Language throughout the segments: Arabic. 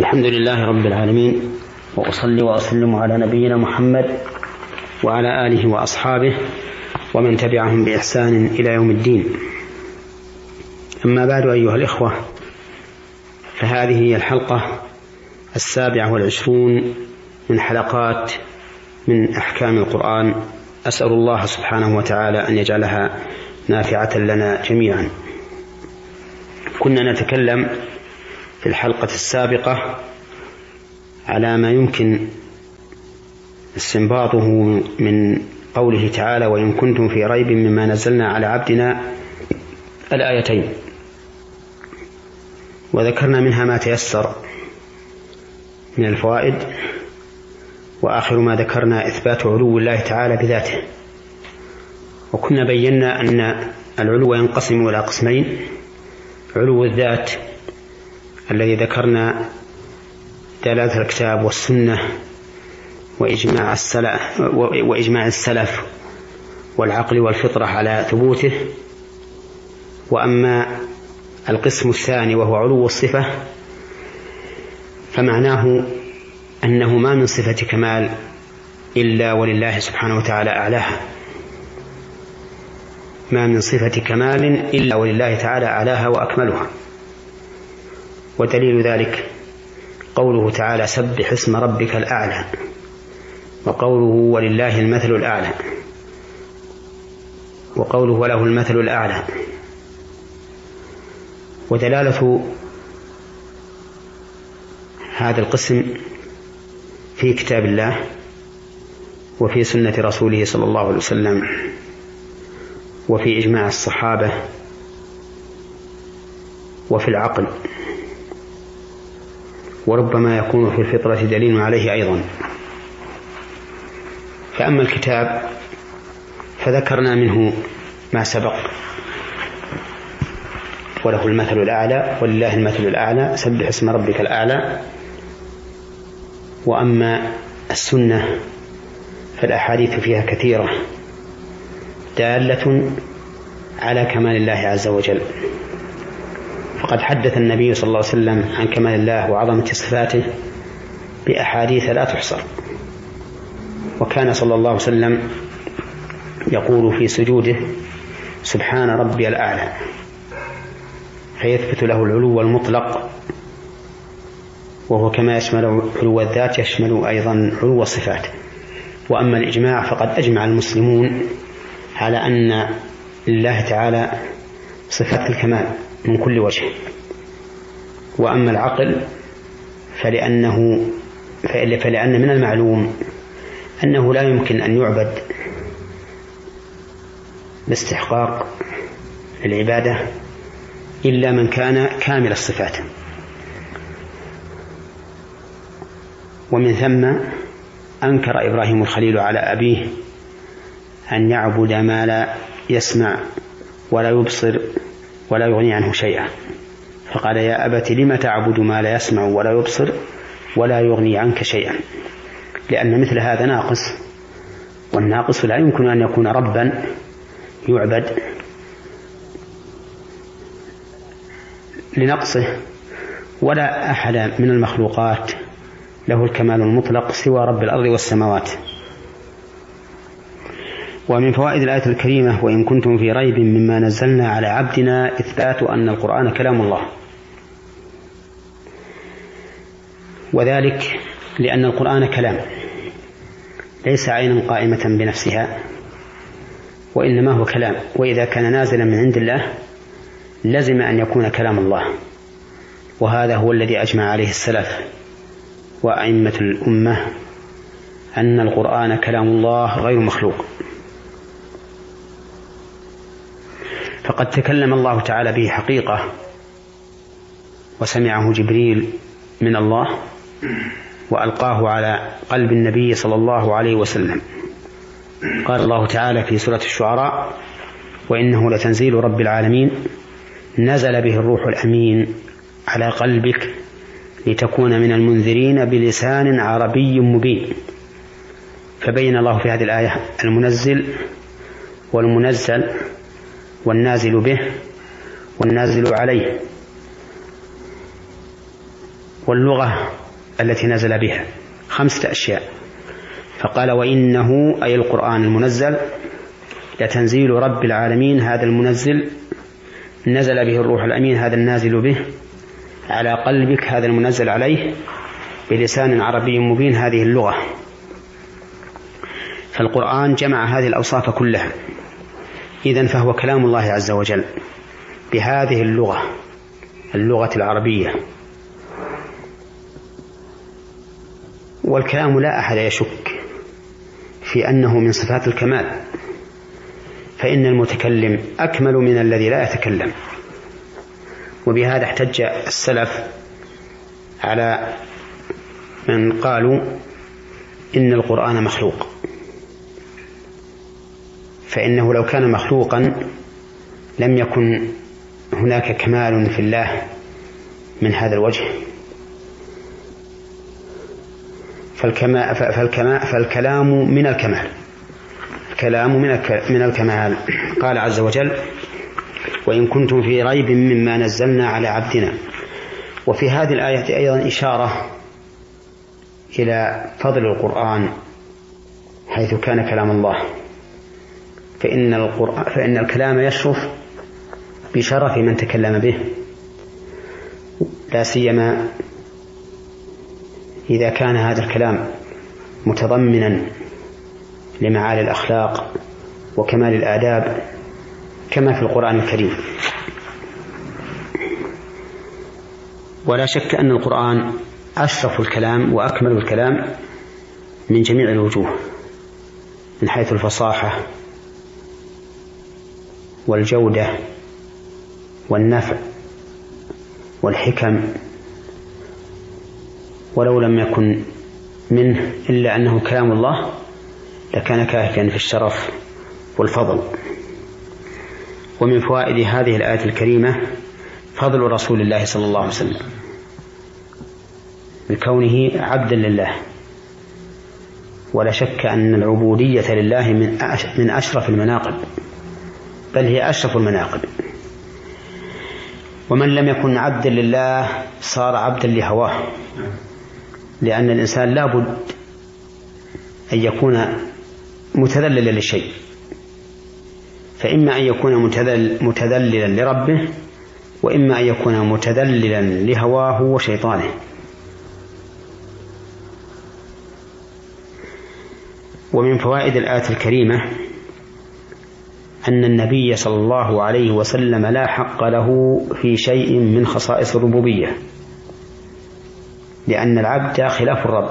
الحمد لله رب العالمين وأصلي وأسلم على نبينا محمد وعلى آله وأصحابه ومن تبعهم بإحسان إلى يوم الدين. أما بعد أيها الإخوة فهذه هي الحلقة السابعة والعشرون من حلقات من أحكام القرآن. أسأل الله سبحانه وتعالى أن يجعلها نافعة لنا جميعا. كنا نتكلم في الحلقة السابقة على ما يمكن استنباطه من قوله تعالى وإن كنتم في ريب مما نزلنا على عبدنا الآيتين. وذكرنا منها ما تيسر من الفوائد وآخر ما ذكرنا إثبات علو الله تعالى بذاته. وكنا بينا أن العلو ينقسم إلى قسمين علو الذات الذي ذكرنا دلالة الكتاب والسنة وإجماع السلف وإجماع السلف والعقل والفطرة على ثبوته. وأما القسم الثاني وهو علو الصفة فمعناه أنه ما من صفة كمال إلا ولله سبحانه وتعالى أعلاها. ما من صفة كمال إلا ولله تعالى أعلاها وأكملها. ودليل ذلك قوله تعالى سبح اسم ربك الأعلى وقوله ولله المثل الأعلى وقوله وله المثل الأعلى ودلالة هذا القسم في كتاب الله وفي سنة رسوله صلى الله عليه وسلم وفي إجماع الصحابة وفي العقل وربما يكون في الفطرة دليل عليه أيضا. فأما الكتاب فذكرنا منه ما سبق وله المثل الأعلى ولله المثل الأعلى سبح اسم ربك الأعلى. وأما السنة فالأحاديث فيها كثيرة دالة على كمال الله عز وجل. فقد حدث النبي صلى الله عليه وسلم عن كمال الله وعظمة صفاته بأحاديث لا تحصر. وكان صلى الله عليه وسلم يقول في سجوده سبحان ربي الأعلى. فيثبت له العلو المطلق وهو كما يشمل علو الذات يشمل أيضا علو الصفات. وأما الإجماع فقد أجمع المسلمون على أن لله تعالى صفات الكمال. من كل وجه. وأما العقل فلأنه فلأن من المعلوم أنه لا يمكن أن يعبد باستحقاق العبادة إلا من كان كامل الصفات. ومن ثم أنكر إبراهيم الخليل على أبيه أن يعبد ما لا يسمع ولا يبصر ولا يغني عنه شيئا. فقال يا أبت لم تعبد ما لا يسمع ولا يبصر ولا يغني عنك شيئا؟ لأن مثل هذا ناقص والناقص لا يمكن أن يكون ربا يعبد لنقصه ولا أحد من المخلوقات له الكمال المطلق سوى رب الأرض والسماوات. ومن فوائد الآية الكريمة وإن كنتم في ريب مما نزلنا على عبدنا إثبات أن القرآن كلام الله. وذلك لأن القرآن كلام ليس عينا قائمة بنفسها وإنما هو كلام. وإذا كان نازلا من عند الله لزم أن يكون كلام الله. وهذا هو الذي أجمع عليه السلف وأئمة الأمة أن القرآن كلام الله غير مخلوق. فقد تكلم الله تعالى به حقيقة وسمعه جبريل من الله وألقاه على قلب النبي صلى الله عليه وسلم. قال الله تعالى في سورة الشعراء وإنه لتنزيل رب العالمين نزل به الروح الأمين على قلبك لتكون من المنذرين بلسان عربي مبين. فبين الله في هذه الآية المنزل والمنزل والنازل به والنازل عليه واللغة التي نزل بها خمسة أشياء. فقال وإنه أي القرآن المنزل لتنزيل رب العالمين هذا المنزل نزل به الروح الأمين هذا النازل به على قلبك هذا المنزل عليه بلسان عربي مبين هذه اللغة. فالقرآن جمع هذه الأوصاف كلها. إذا فهو كلام الله عز وجل بهذه اللغة اللغة العربية. والكلام لا أحد يشك في أنه من صفات الكمال فإن المتكلم أكمل من الذي لا يتكلم. وبهذا احتج السلف على من قالوا إن القرآن مخلوق. فإنه لو كان مخلوقا لم يكن هناك كمال في الله من هذا الوجه. فالكما فالكما فالكلام من الكمال. الكلام من من الكمال. قال عز وجل وإن كنتم في ريب مما نزلنا على عبدنا. وفي هذه الآية أيضا إشارة إلى فضل القرآن حيث كان كلام الله. فإن القرآن فإن الكلام يشرف بشرف من تكلم به. لا سيما إذا كان هذا الكلام متضمنا لمعالي الأخلاق وكمال الآداب كما في القرآن الكريم. ولا شك أن القرآن أشرف الكلام وأكمل الكلام من جميع الوجوه من حيث الفصاحة والجودة والنفع والحكم ولو لم يكن منه إلا أنه كلام الله لكان كافيا في الشرف والفضل. ومن فوائد هذه الآية الكريمة فضل رسول الله صلى الله عليه وسلم بكونه عبدا لله. ولا شك أن العبودية لله من أشرف المناقب. بل هي أشرف المناقب. ومن لم يكن عبدا لله صار عبدا لهواه. لأن الإنسان لا بد أن يكون متذللا لشيء. فإما أن يكون متذللا لربه وإما أن يكون متذللا لهواه وشيطانه. ومن فوائد الآية الكريمة أن النبي صلى الله عليه وسلم لا حق له في شيء من خصائص الربوبية لأن العبد خلاف الرب.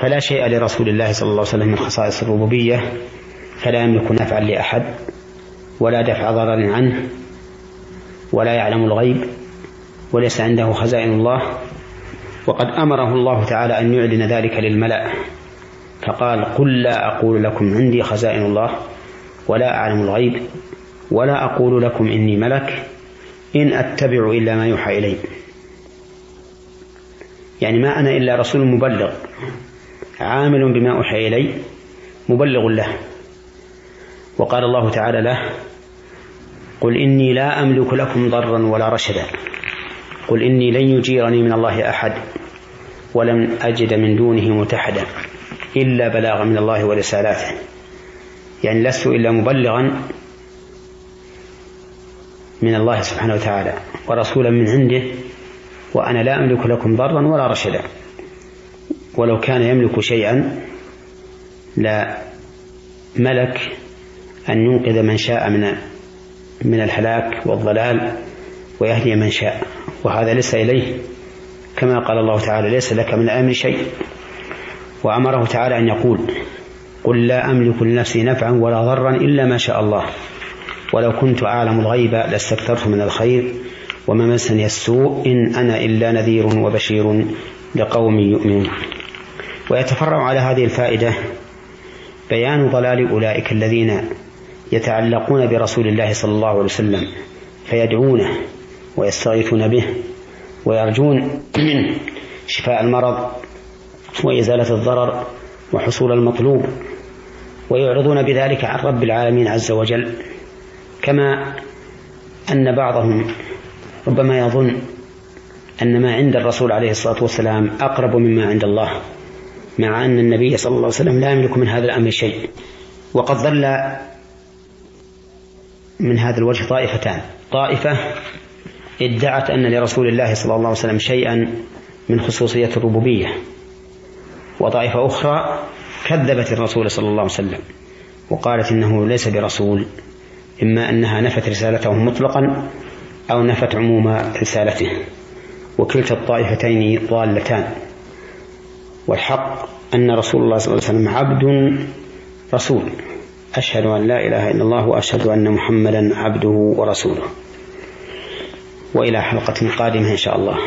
فلا شيء لرسول الله صلى الله عليه وسلم من خصائص الربوبية فلا يملك نفعا لأحد ولا دفع ضرر عنه ولا يعلم الغيب وليس عنده خزائن الله. وقد أمره الله تعالى أن يعلن ذلك للملأ فقال قل لا أقول لكم عندي خزائن الله. ولا أعلم الغيب ولا أقول لكم إني ملك إن أتبع إلا ما يوحى إلي. يعني ما أنا إلا رسول مبلغ عامل بما أوحي إلي مبلغ له. وقال الله تعالى له قل إني لا أملك لكم ضرا ولا رشدا قل إني لن يجيرني من الله أحد ولن أجد من دونه متحدا إلا بلاغا من الله ورسالاته. يعني لست إلا مبلغا من الله سبحانه وتعالى ورسولا من عنده وأنا لا أملك لكم ضرا ولا رشدا. ولو كان يملك شيئا لا ملك أن ينقذ من شاء من من الهلاك والضلال ويهدي من شاء. وهذا ليس إليه كما قال الله تعالى ليس لك من الأمر شيء. وأمره تعالى أن يقول قل لا أملك لنفسي نفعا ولا ضرا إلا ما شاء الله. ولو كنت أعلم الغيب لاستكثرت من الخير وما مسني السوء إن أنا إلا نذير وبشير لقوم يؤمنون. ويتفرع على هذه الفائدة بيان ضلال أولئك الذين يتعلقون برسول الله صلى الله عليه وسلم فيدعونه ويستغيثون به ويرجون منه شفاء المرض وإزالة الضرر وحصول المطلوب. ويعرضون بذلك عن رب العالمين عز وجل كما أن بعضهم ربما يظن أن ما عند الرسول عليه الصلاة والسلام أقرب مما عند الله مع أن النبي صلى الله عليه وسلم لا يملك من هذا الأمر شيء وقد ضل من هذا الوجه طائفتان. طائفة ادعت أن لرسول الله صلى الله عليه وسلم شيئا من خصوصية الربوبية وطائفة أخرى كذبت الرسول صلى الله عليه وسلم وقالت إنه ليس برسول إما أنها نفت رسالته مطلقا أو نفت عموم رسالته وكلتا الطائفتين ضالتان. والحق أن رسول الله صلى الله عليه وسلم عبد رسول. أشهد أن لا إله إلا الله وأشهد أن محمدا عبده ورسوله. وإلى حلقة قادمة إن شاء الله.